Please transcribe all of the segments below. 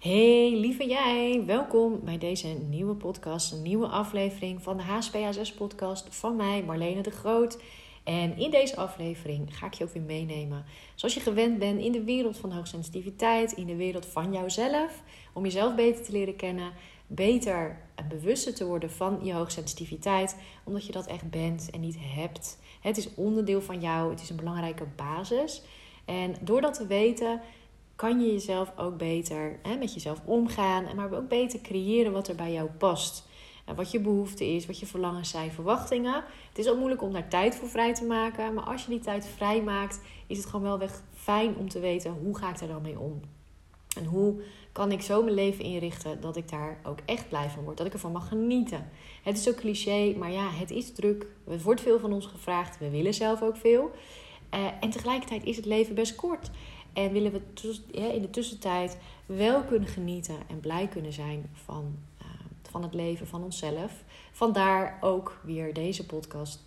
Hey lieve jij, welkom bij deze nieuwe podcast, een nieuwe aflevering van de HSPHS podcast van mij, Marlene de Groot. En in deze aflevering ga ik je ook weer meenemen, zoals je gewend bent, in de wereld van hoogsensitiviteit, in de wereld van jouzelf, om jezelf beter te leren kennen, beter en bewuster te worden van je hoogsensitiviteit, omdat je dat echt bent en niet hebt. Het is onderdeel van jou, het is een belangrijke basis. En door dat te weten, kan je jezelf ook beter hè, met jezelf omgaan, maar ook beter creëren wat er bij jou past. En wat je behoefte is, wat je verlangens zijn, verwachtingen. Het is ook moeilijk om daar tijd voor vrij te maken, maar als je die tijd vrij maakt, is het gewoon wel weg fijn om te weten hoe ga ik daar dan mee om. En hoe kan ik zo mijn leven inrichten dat ik daar ook echt blij van word, dat ik ervan mag genieten. Het is zo cliché, maar ja, het is druk. Er wordt veel van ons gevraagd, we willen zelf ook veel. Uh, en tegelijkertijd is het leven best kort. En willen we in de tussentijd wel kunnen genieten en blij kunnen zijn van, uh, van het leven, van onszelf. Vandaar ook weer deze podcast.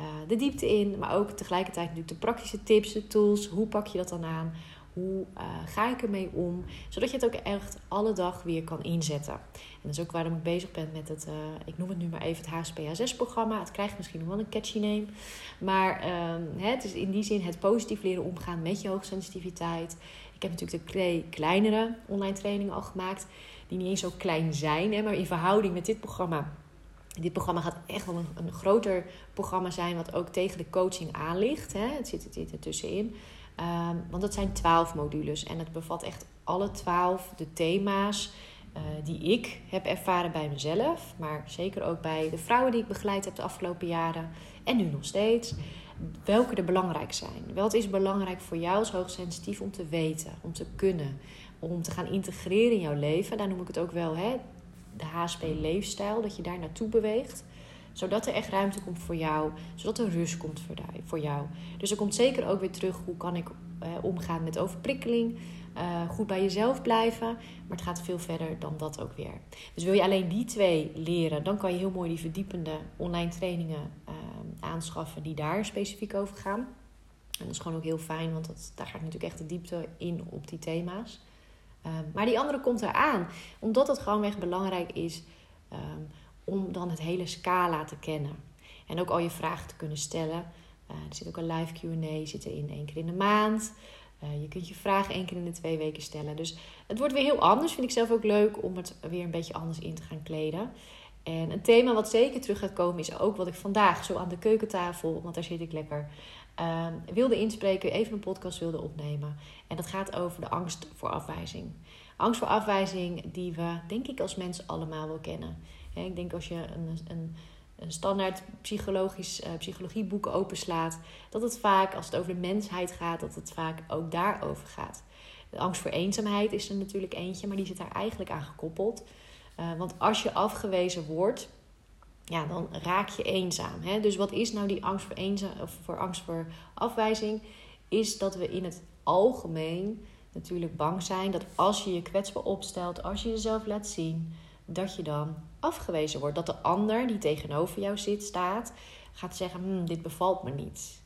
Uh, de diepte in, maar ook tegelijkertijd natuurlijk de praktische tips, de tools. Hoe pak je dat dan aan? Hoe uh, ga ik ermee om? Zodat je het ook echt alle dag weer kan inzetten. En dat is ook waarom ik bezig ben met het, uh, ik noem het nu maar even het HSPHS-programma. Het krijgt misschien nog wel een catchy name. Maar uh, het is in die zin het positief leren omgaan met je hoogsensitiviteit. Ik heb natuurlijk de twee kleinere online trainingen al gemaakt. Die niet eens zo klein zijn, hè, maar in verhouding met dit programma dit programma gaat echt wel een, groter programma zijn, wat ook tegen de coaching aan ligt. Hè. Het zit er tussenin. Um, want het zijn twaalf modules en het bevat echt alle twaalf de thema's uh, die ik heb ervaren bij mezelf, maar zeker ook bij de vrouwen die ik begeleid heb de afgelopen jaren en nu nog steeds. Welke er belangrijk zijn. Wat is belangrijk voor jou als hoogsensitief om te weten, om te kunnen, om te gaan integreren in jouw leven. Daar noem ik het ook wel hè, de HSP-leefstijl, dat je daar naartoe beweegt zodat er echt ruimte komt voor jou, zodat er rust komt voor jou. Dus er komt zeker ook weer terug hoe kan ik eh, omgaan met overprikkeling, uh, goed bij jezelf blijven. Maar het gaat veel verder dan dat ook weer. Dus wil je alleen die twee leren, dan kan je heel mooi die verdiepende online trainingen uh, aanschaffen die daar specifiek over gaan. En dat is gewoon ook heel fijn, want dat, daar ga ik natuurlijk echt de diepte in op die thema's. Uh, maar die andere komt eraan, omdat het gewoon echt belangrijk is um, om dan het hele scala te kennen. En ook al je vragen te kunnen stellen. Uh, er zit ook een live QA, in één keer in de maand. Uh, je kunt je vragen één keer in de twee weken stellen. Dus het wordt weer heel anders. Vind ik zelf ook leuk om het weer een beetje anders in te gaan kleden. En een thema wat zeker terug gaat komen is ook wat ik vandaag zo aan de keukentafel, want daar zit ik lekker, uh, wilde inspreken, even een podcast wilde opnemen. En dat gaat over de angst voor afwijzing. Angst voor afwijzing die we, denk ik, als mensen allemaal wel kennen. Ik denk als je een, een, een standaard psychologisch, uh, psychologieboek openslaat, dat het vaak, als het over de mensheid gaat, dat het vaak ook daarover gaat. De angst voor eenzaamheid is er natuurlijk eentje, maar die zit daar eigenlijk aan gekoppeld. Uh, want als je afgewezen wordt, ja, dan raak je eenzaam. Hè? Dus wat is nou die angst voor, eenzaam, of voor angst voor afwijzing? Is dat we in het algemeen natuurlijk bang zijn dat als je je kwetsbaar opstelt, als je jezelf laat zien, dat je dan afgewezen wordt. Dat de ander die tegenover jou zit, staat, gaat zeggen: hm, Dit bevalt me niet.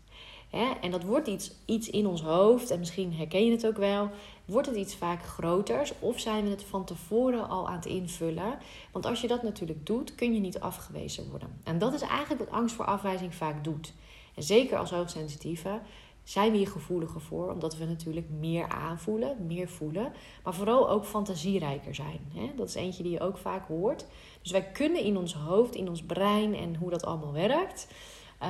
En dat wordt iets, iets in ons hoofd, en misschien herken je het ook wel. Wordt het iets vaak groters of zijn we het van tevoren al aan het invullen? Want als je dat natuurlijk doet, kun je niet afgewezen worden. En dat is eigenlijk wat angst voor afwijzing vaak doet. En zeker als hoogsensitieve zijn we hier gevoeliger voor, omdat we natuurlijk meer aanvoelen, meer voelen, maar vooral ook fantasierijker zijn. Dat is eentje die je ook vaak hoort. Dus wij kunnen in ons hoofd, in ons brein en hoe dat allemaal werkt, uh,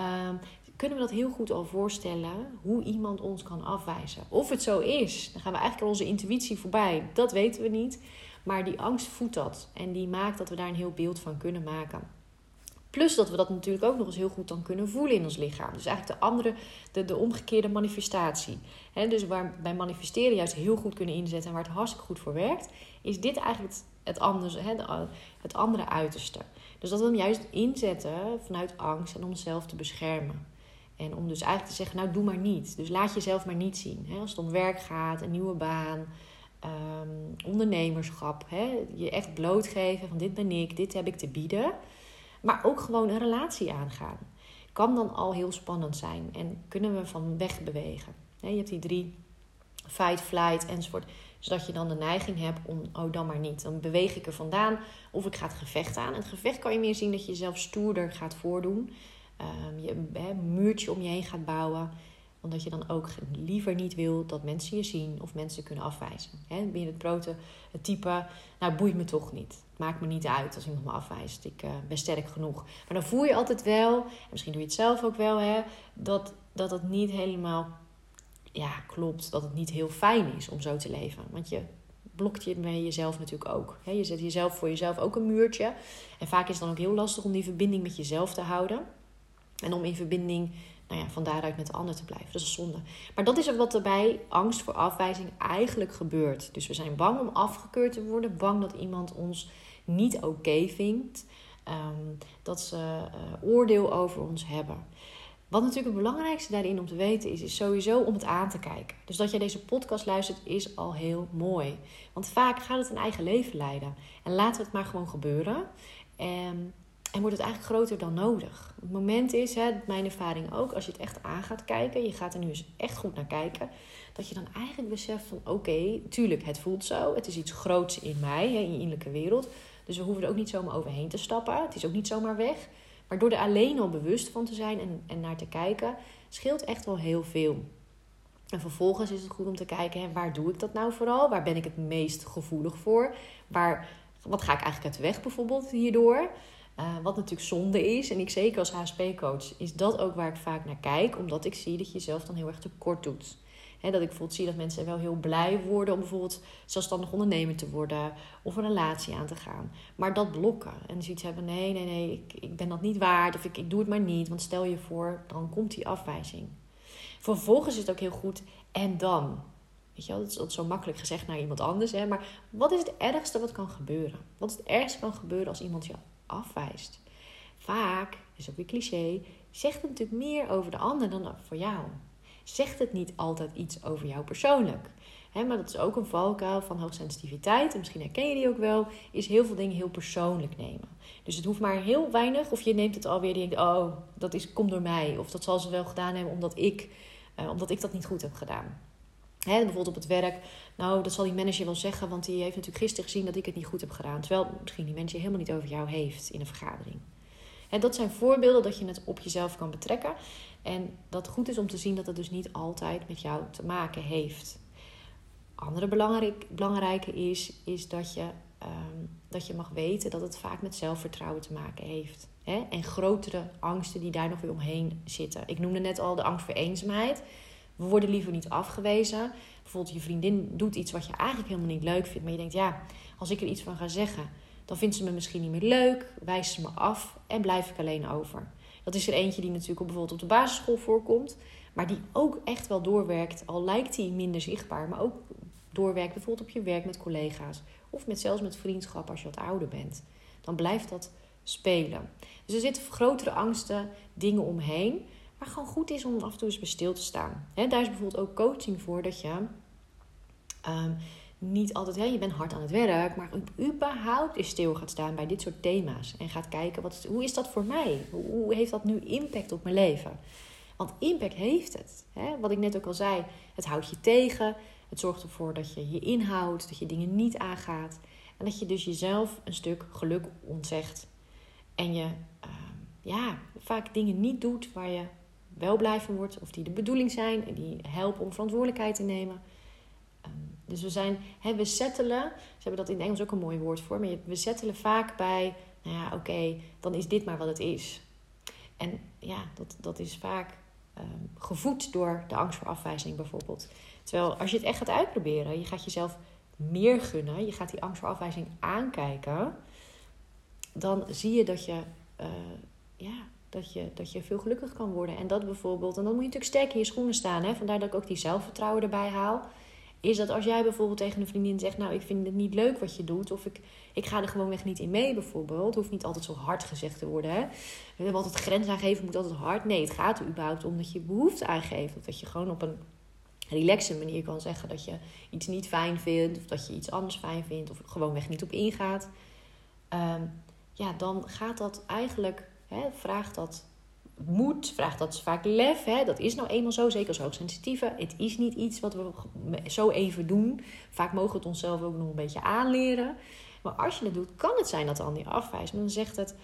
kunnen we dat heel goed al voorstellen hoe iemand ons kan afwijzen. Of het zo is, dan gaan we eigenlijk onze intuïtie voorbij. Dat weten we niet, maar die angst voedt dat en die maakt dat we daar een heel beeld van kunnen maken. Plus dat we dat natuurlijk ook nog eens heel goed dan kunnen voelen in ons lichaam. Dus eigenlijk de andere, de, de omgekeerde manifestatie. Dus waar bij manifesteren juist heel goed kunnen inzetten en waar het hartstikke goed voor werkt, is dit eigenlijk het, anders, he, het andere uiterste. Dus dat we hem juist inzetten vanuit angst en om onszelf te beschermen. En om dus eigenlijk te zeggen, nou doe maar niet. Dus laat jezelf maar niet zien. Als het om werk gaat, een nieuwe baan, um, ondernemerschap. je echt blootgeven van dit ben ik, dit heb ik te bieden. Maar ook gewoon een relatie aangaan. Kan dan al heel spannend zijn en kunnen we van weg bewegen. Je hebt die drie, fight, flight enzovoort. Zodat je dan de neiging hebt om, oh dan maar niet. Dan beweeg ik er vandaan of ik ga het gevecht aan. En het gevecht kan je meer zien dat je jezelf stoerder gaat voordoen. Um, je muurtje om je heen gaat bouwen omdat je dan ook liever niet wil dat mensen je zien of mensen kunnen afwijzen. Ben je het grote type, nou boeit me toch niet. Maakt me niet uit als iemand me afwijst. Ik uh, ben sterk genoeg. Maar dan voel je altijd wel, en misschien doe je het zelf ook wel, dat, dat het niet helemaal ja, klopt. Dat het niet heel fijn is om zo te leven. Want je blokt je bij jezelf natuurlijk ook. je zet jezelf voor jezelf ook een muurtje. En vaak is het dan ook heel lastig om die verbinding met jezelf te houden. En om in verbinding nou ja, van daaruit met de ander te blijven. Dat is zonde. Maar dat is wat er bij angst voor afwijzing eigenlijk gebeurt. Dus we zijn bang om afgekeurd te worden, bang dat iemand ons niet oké vindt, ehm, dat ze uh, oordeel over ons hebben. Wat natuurlijk het belangrijkste daarin om te weten is, is sowieso om het aan te kijken. Dus dat jij deze podcast luistert is al heel mooi. Want vaak gaat het een eigen leven leiden. En laten we het maar gewoon gebeuren. En en wordt het eigenlijk groter dan nodig. Het moment is, hè, mijn ervaring ook, als je het echt aan gaat kijken, je gaat er nu eens echt goed naar kijken, dat je dan eigenlijk beseft van oké, tuurlijk, het voelt zo, het is iets groots in mij, hè, in je innerlijke wereld. Dus we hoeven er ook niet zomaar overheen te stappen. Het is ook niet zomaar weg. Maar door er alleen al bewust van te zijn en, en naar te kijken, scheelt echt wel heel veel. En vervolgens is het goed om te kijken, hè, waar doe ik dat nou vooral? Waar ben ik het meest gevoelig voor? Waar, wat ga ik eigenlijk uit de weg bijvoorbeeld hierdoor? Uh, wat natuurlijk zonde is, en ik zeker als HSP-coach, is dat ook waar ik vaak naar kijk, omdat ik zie dat je jezelf dan heel erg tekort doet. Dat ik bijvoorbeeld zie dat mensen wel heel blij worden om bijvoorbeeld zelfstandig ondernemer te worden of een relatie aan te gaan. Maar dat blokken en zoiets hebben: nee, nee, nee, ik, ik ben dat niet waard of ik, ik doe het maar niet, want stel je voor, dan komt die afwijzing. Vervolgens is het ook heel goed en dan. Weet je wel, dat is zo makkelijk gezegd naar iemand anders. Hè? Maar wat is het ergste wat kan gebeuren? Wat is het ergste kan gebeuren als iemand je afwijst. Vaak, dat is ook weer cliché, zegt het natuurlijk meer over de ander dan voor jou. Zegt het niet altijd iets over jou persoonlijk. maar dat is ook een valkuil van hoogsensitiviteit. En misschien herken je die ook wel. Is heel veel dingen heel persoonlijk nemen. Dus het hoeft maar heel weinig. Of je neemt het alweer en denkt: oh, dat is, komt door mij. Of dat zal ze wel gedaan hebben omdat ik, uh, omdat ik dat niet goed heb gedaan. Hè, bijvoorbeeld op het werk. Nou, dat zal die manager wel zeggen, want die heeft natuurlijk gisteren gezien dat ik het niet goed heb gedaan. Terwijl misschien die manager helemaal niet over jou heeft in een vergadering. En dat zijn voorbeelden dat je het op jezelf kan betrekken. En dat het goed is om te zien dat het dus niet altijd met jou te maken heeft. Andere belangrijk, belangrijke is, is dat je, ehm, dat je mag weten dat het vaak met zelfvertrouwen te maken heeft. En grotere angsten die daar nog weer omheen zitten. Ik noemde net al de angst voor eenzaamheid. We worden liever niet afgewezen. Bijvoorbeeld je vriendin doet iets wat je eigenlijk helemaal niet leuk vindt. Maar je denkt, ja, als ik er iets van ga zeggen, dan vindt ze me misschien niet meer leuk. Wijst ze me af en blijf ik alleen over. Dat is er eentje die natuurlijk bijvoorbeeld op de basisschool voorkomt. Maar die ook echt wel doorwerkt. Al lijkt die minder zichtbaar. Maar ook doorwerkt bijvoorbeeld op je werk met collega's. Of met, zelfs met vriendschap als je wat ouder bent. Dan blijft dat spelen. Dus er zitten grotere angsten, dingen omheen. Maar gewoon goed is om af en toe eens bij stil te staan. daar is bijvoorbeeld ook coaching voor dat je um, niet altijd, hè, je bent hard aan het werk, maar überhaupt eens stil gaat staan bij dit soort thema's. En gaat kijken, wat, hoe is dat voor mij? Hoe heeft dat nu impact op mijn leven? Want impact heeft het. Wat ik net ook al zei, het houdt je tegen. Het zorgt ervoor dat je je inhoudt, dat je dingen niet aangaat. En dat je dus jezelf een stuk geluk ontzegt. En je uh, ja, vaak dingen niet doet waar je wel blij van wordt, of die de bedoeling zijn en die helpen om verantwoordelijkheid te nemen. Ehm, dus we zijn, hè, we settelen, ze hebben dat in het Engels ook een mooi woord voor, maar we settelen vaak bij, nou ja, oké, dan is dit maar wat het is. En ja, dat, dat is vaak um, gevoed door de angst voor afwijzing bijvoorbeeld. Terwijl als je het echt gaat uitproberen, je gaat jezelf meer gunnen, je gaat die angst voor afwijzing aankijken, dan zie je dat je uh, ja, dat je, dat je veel gelukkiger kan worden. En dat bijvoorbeeld, en dan moet je natuurlijk sterk in je schoenen staan. Hè? Vandaar dat ik ook die zelfvertrouwen erbij haal. Is dat als jij bijvoorbeeld tegen een vriendin zegt: Nou, ik vind het niet leuk wat je doet. Of ik, ik ga er gewoon weg niet in mee, bijvoorbeeld. Hoeft niet altijd zo hard gezegd te worden. Hè? We hebben altijd grens aangeven, moet altijd hard. Nee, het gaat er überhaupt om dat je behoefte aangeeft. Of dat je gewoon op een relaxe manier kan zeggen dat je iets niet fijn vindt. Of dat je iets anders fijn vindt. Of gewoon weg niet op ingaat. Um, ja, dan gaat dat eigenlijk hè, vraagt dat moed, vraagt dat vaak lef. Hè? Dat is nou eenmaal zo, zeker als hoogsensitieve. Het is niet iets wat we zo even doen. Vaak mogen we het onszelf ook nog een beetje aanleren. Maar als je dat doet, kan het zijn dat de ander je afwijst. Maar dan zegt het,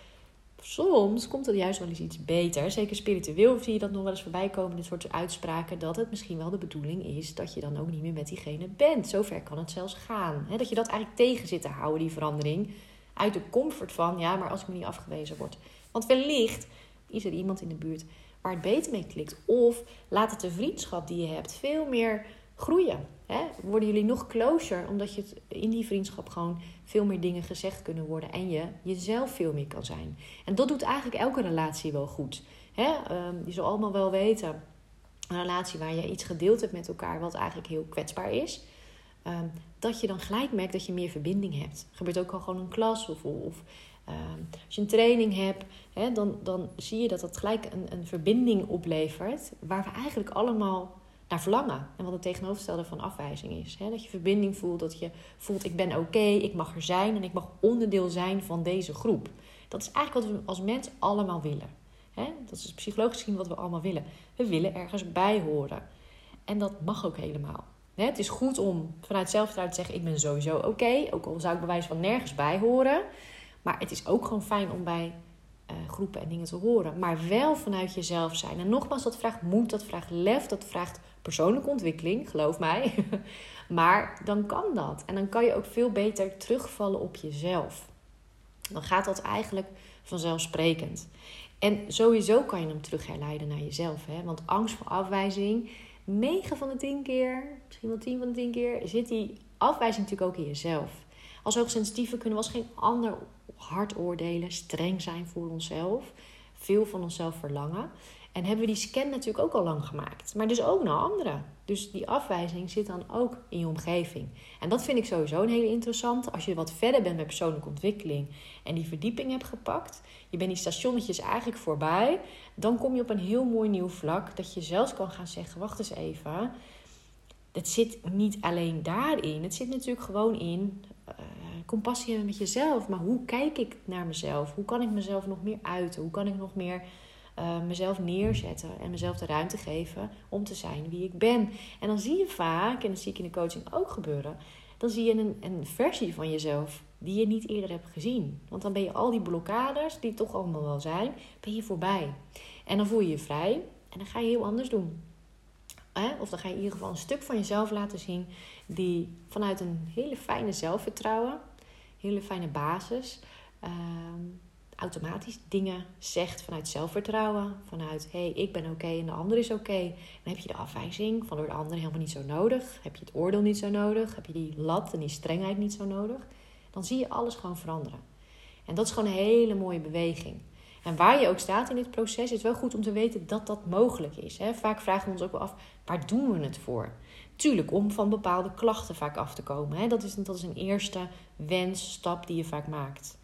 soms komt er juist wel eens iets beter. Zeker spiritueel zie je dat nog wel eens voorbij komen, dit soort uitspraken. Dat het misschien wel de bedoeling is dat je dan ook niet meer met diegene bent. Zover kan het zelfs gaan. dat je dat eigenlijk tegen zit te houden, die verandering. Uit de comfort van, ja, maar als ik me niet afgewezen word. Want wellicht is er iemand in de buurt waar het beter mee klikt. Of laat het de vriendschap die je hebt veel meer groeien. Worden jullie nog closer, omdat je in die vriendschap gewoon veel meer dingen gezegd kunnen worden en je jezelf veel meer kan zijn. En dat doet eigenlijk elke relatie wel goed. Um, je zal allemaal wel weten, een relatie waar je iets gedeeld hebt met elkaar wat eigenlijk heel kwetsbaar is. Ehm, dat je dan gelijk merkt dat je meer verbinding hebt. Gebeurt ook al gewoon in klas of ehm, als je een training hebt, hè, dan, dan zie je dat dat gelijk een, een verbinding oplevert. Waar we eigenlijk allemaal naar verlangen. En wat het tegenovergestelde van afwijzing is. Hè? Dat je verbinding voelt, dat je voelt ik ben oké, ik mag er zijn en ik mag onderdeel zijn van deze groep. Dat is eigenlijk wat we als mens allemaal willen. Hè? Dat is psychologisch gezien wat we allemaal willen. We willen ergens bij horen. En dat mag ook helemaal. Het is goed om vanuit zelfvertrouwen te zeggen: Ik ben sowieso oké. ook al zou ik bewijs van nergens bij horen. Maar het is ook gewoon fijn om bij uh, groepen en dingen te horen. Maar wel vanuit jezelf zijn. En nogmaals, dat vraagt moed, dat vraagt lef, dat vraagt persoonlijke ontwikkeling, geloof mij. maar dan kan dat. En dan kan je ook veel beter terugvallen op jezelf. Dan gaat dat eigenlijk vanzelfsprekend. En sowieso kan je hem terug herleiden naar jezelf. Hè? Want angst voor afwijzing, 9 van de 10 keer, misschien wel 10 van de 10 keer, zit die afwijzing natuurlijk ook in jezelf. Als hoogsensitieve kunnen we als geen ander hard oordelen, streng zijn voor onszelf, veel van onszelf verlangen. En hebben we die scan natuurlijk ook al lang gemaakt. Maar dus ook naar anderen. Dus die afwijzing zit dan ook in je omgeving. En dat vind ik sowieso een hele interessante. Als je wat verder bent met persoonlijke ontwikkeling en die verdieping hebt gepakt, je bent die stationnetjes eigenlijk voorbij, dan kom je op een heel mooi nieuw vlak dat je zelfs kan gaan zeggen: wacht eens even. Het zit niet alleen daarin. Het zit natuurlijk gewoon in uh, compassie hebben met jezelf. Maar hoe kijk ik naar mezelf? Hoe kan ik mezelf nog meer uiten? Hoe kan ik nog meer uh, mezelf neerzetten en mezelf de ruimte geven om te zijn wie ik ben. En dan zie je vaak, en dat zie ik in de coaching ook gebeuren, dan zie je een, een versie van jezelf die je niet eerder hebt gezien. Want dan ben je al die blokkades, die toch allemaal wel zijn, ben je voorbij. En dan voel je je vrij en dan ga je heel anders doen. Of dan ga je in ieder geval een stuk van jezelf laten zien die vanuit een hele fijne zelfvertrouwen, hele fijne basis, ehm, automatisch dingen zegt vanuit zelfvertrouwen. Vanuit hé, hey, ik ben oké en de ander is oké. Dan heb je de afwijzing van door de ander helemaal niet zo nodig. Heb je het oordeel niet zo nodig. Heb je die lat en die strengheid niet zo nodig. Dan zie je alles gewoon veranderen. En dat is gewoon een hele mooie beweging. En waar je ook staat in dit proces, is het wel goed om te weten dat dat mogelijk is. Vaak vragen we ons ook wel af, waar doen we het voor? Tuurlijk, om van bepaalde klachten vaak af te komen. Dat, is, een eerste wens, stap die je vaak maakt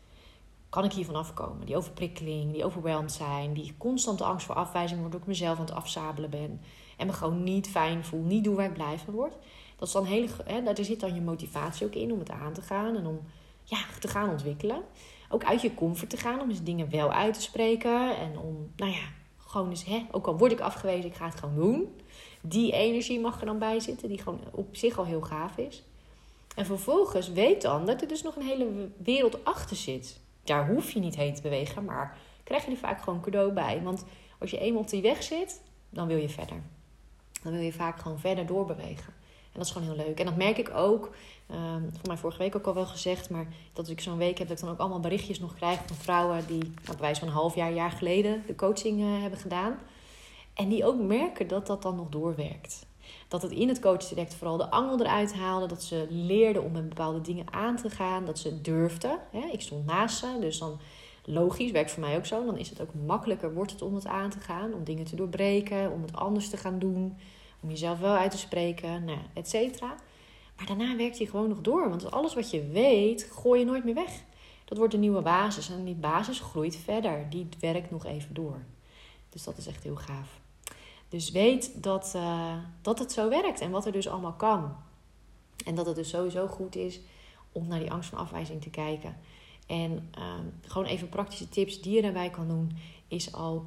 kan ik hiervan afkomen? Die overprikkeling, die overweldigd zijn, die constante angst voor afwijzing, waardoor ik mezelf aan het afzabelen ben en me gewoon niet fijn voel, niet doe waar ik blij word. Dat is dan hè, daar zit dan je motivatie ook in om het aan te gaan en om ja, te gaan ontwikkelen. Ook uit je comfort te gaan om eens dingen wel uit te spreken en om, nou ja, gewoon eens, hè, ook al word ik afgewezen, ik ga het gewoon doen. Die energie mag er dan bij zitten, die gewoon op zich al heel gaaf is. En vervolgens weet dan dat er dus nog een hele wereld achter zit daar hoef je niet heen te bewegen, maar krijg je er vaak gewoon cadeau bij. Want als je eenmaal op die weg zit, dan wil je verder. Dan wil je vaak gewoon verder doorbewegen. En dat is gewoon heel leuk. En dat merk ik ook. Um, voor mij vorige week ook al wel gezegd. Maar dat ik zo'n week heb dat ik dan ook allemaal berichtjes nog krijg van vrouwen die nou, wijze van een half jaar, jaar geleden de coaching uh, hebben gedaan. En die ook merken dat dat dan nog doorwerkt dat het in het coachtraject vooral de angel eruit haalde. Dat ze leerden om met bepaalde dingen aan te gaan. Dat ze durfden. Ik stond naast ze, dus dan logisch, werkt voor mij ook zo. Dan is het ook makkelijker, wordt het om het aan te gaan. Om dingen te doorbreken, om het anders te gaan doen. Om jezelf wel uit te spreken, nou, et cetera. Maar daarna werkt hij gewoon nog door. Want alles wat je weet, gooi je nooit meer weg. Dat wordt een nieuwe basis. En die basis groeit verder. Die werkt nog even door. Dus dat is echt heel gaaf. Dus weet dat, uh, dat het zo werkt en wat er dus allemaal kan. En dat het dus sowieso goed is om naar die angst van afwijzing te kijken. En uh, gewoon even praktische tips die je daarbij kan doen, is al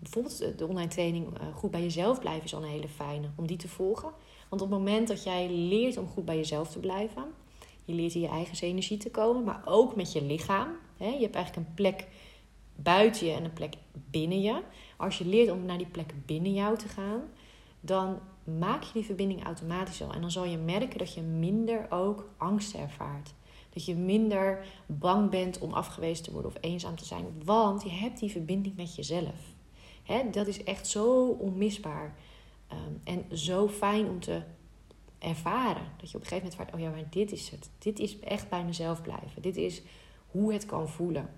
bijvoorbeeld de online training Goed bij jezelf blijven is al een hele fijne om die te volgen. Want op het moment dat jij leert om goed bij jezelf te blijven, je leert in je eigen energie te komen, maar ook met je lichaam. Je hebt eigenlijk een plek buiten je en een plek binnen je. Als je leert om naar die plek binnen jou te gaan, dan maak je die verbinding automatisch al. En dan zal je merken dat je minder ook angst ervaart. Dat je minder bang bent om afgewezen te worden of eenzaam te zijn. Want je hebt die verbinding met jezelf. Dat is echt zo onmisbaar. Ehm, en zo fijn om te ervaren. Dat je op een gegeven moment vaart, oh ja, maar dit is het. Dit is echt bij mezelf blijven. Dit is hoe het kan voelen.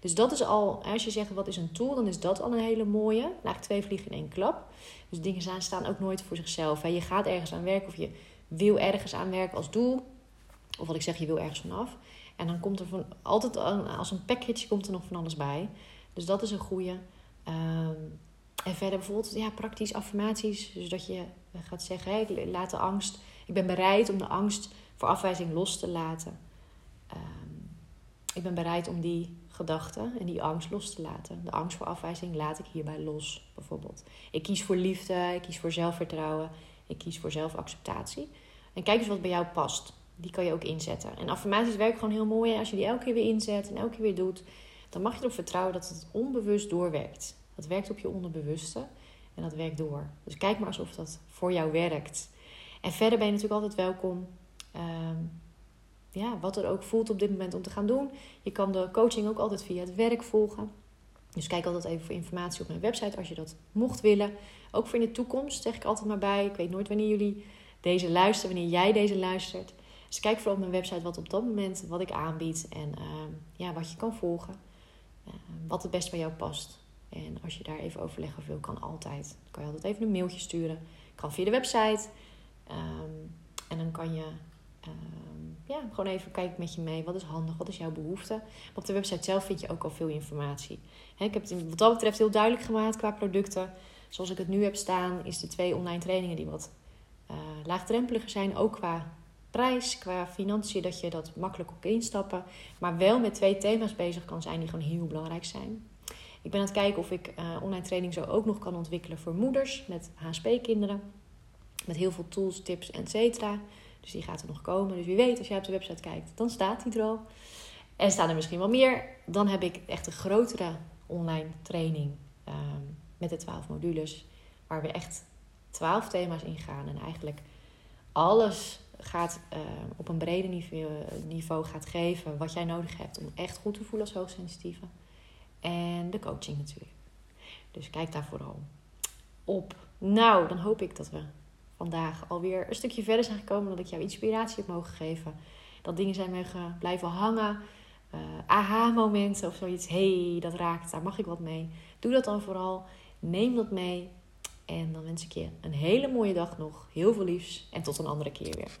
Dus dat is al, als je zegt wat is een tool, dan is dat al een hele mooie. Eigenlijk twee vliegen in één klap. Dus dingen staan ook nooit voor zichzelf. Je gaat ergens aan werken of je wil ergens aan werken als doel. Of wat ik zeg, je wil ergens vanaf. En dan komt er van, altijd als een package komt er nog van alles bij. Dus dat is een goede. Ehm, en verder bijvoorbeeld ja, praktisch affirmaties. Dus dat je gaat zeggen, hey, laat de angst... Ik ben bereid om de angst voor afwijzing los te laten. Ehm, ik ben bereid om die gedachten en die angst los te laten. De angst voor afwijzing laat ik hierbij los, bijvoorbeeld. Ik kies voor liefde, ik kies voor zelfvertrouwen, ik kies voor zelfacceptatie. En kijk eens wat bij jou past. Die kan je ook inzetten. En affirmaties werken gewoon heel mooi. Als je die elke keer weer inzet en elke keer weer doet, dan mag je erop vertrouwen dat het onbewust doorwerkt. Dat werkt op je onderbewuste en dat werkt door. Dus kijk maar alsof dat voor jou werkt. En verder ben je natuurlijk altijd welkom. Ehm, ja, wat er ook voelt op dit moment om te gaan doen. Je kan de coaching ook altijd via het werk volgen. Dus kijk altijd even voor informatie op mijn website als je dat mocht willen. Ook voor in de toekomst zeg ik altijd maar bij. Ik weet nooit wanneer jullie deze luisteren, wanneer jij deze luistert. Dus kijk vooral op mijn website wat op dat moment wat ik aanbied en ehm, ja, wat je kan volgen. Uh, wat het best bij jou past. En als je daar even overleg over wil, kan altijd. Dan kan je altijd even een mailtje sturen. Kan via de website. Ehm, en dan kan je ehm, ja, gewoon even kijken met je mee. Wat is handig? Wat is jouw behoefte? Op de website zelf vind je ook al veel informatie. ik heb het wat dat betreft heel duidelijk gemaakt qua producten. Zoals ik het nu heb staan, is de twee online trainingen die wat uh, laagdrempeliger zijn. Ook qua prijs, qua financiën, dat je dat makkelijk op instappen. Maar wel met twee thema's bezig kan zijn die gewoon heel belangrijk zijn. Ik ben aan het kijken of ik uh, online training zo ook nog kan ontwikkelen voor moeders met HSP-kinderen. Met heel veel tools, tips, etc. Dus die gaat er nog komen. Dus wie weet, als jij op de website kijkt, dan staat die er al. En staan er misschien wel meer. Dan heb ik echt een grotere online training ehm, met de 12 modules. Waar we echt 12 thema's in gaan. En eigenlijk alles gaat uh, op een breder niveau, niveau gaat geven wat jij nodig hebt om echt goed te voelen als hoogsensitieve. En de coaching natuurlijk. Dus kijk daar vooral op. Nou, dan hoop ik dat we vandaag alweer een stukje verder zijn gekomen. Dat ik jou inspiratie heb mogen geven. Dat dingen zijn mogen blijven hangen. Uh, aha-momenten of zoiets. hey, dat raakt, daar mag ik wat mee. Doe dat dan vooral. Neem dat mee. En dan wens ik je een hele mooie dag nog. Heel veel liefs. En tot een andere keer weer.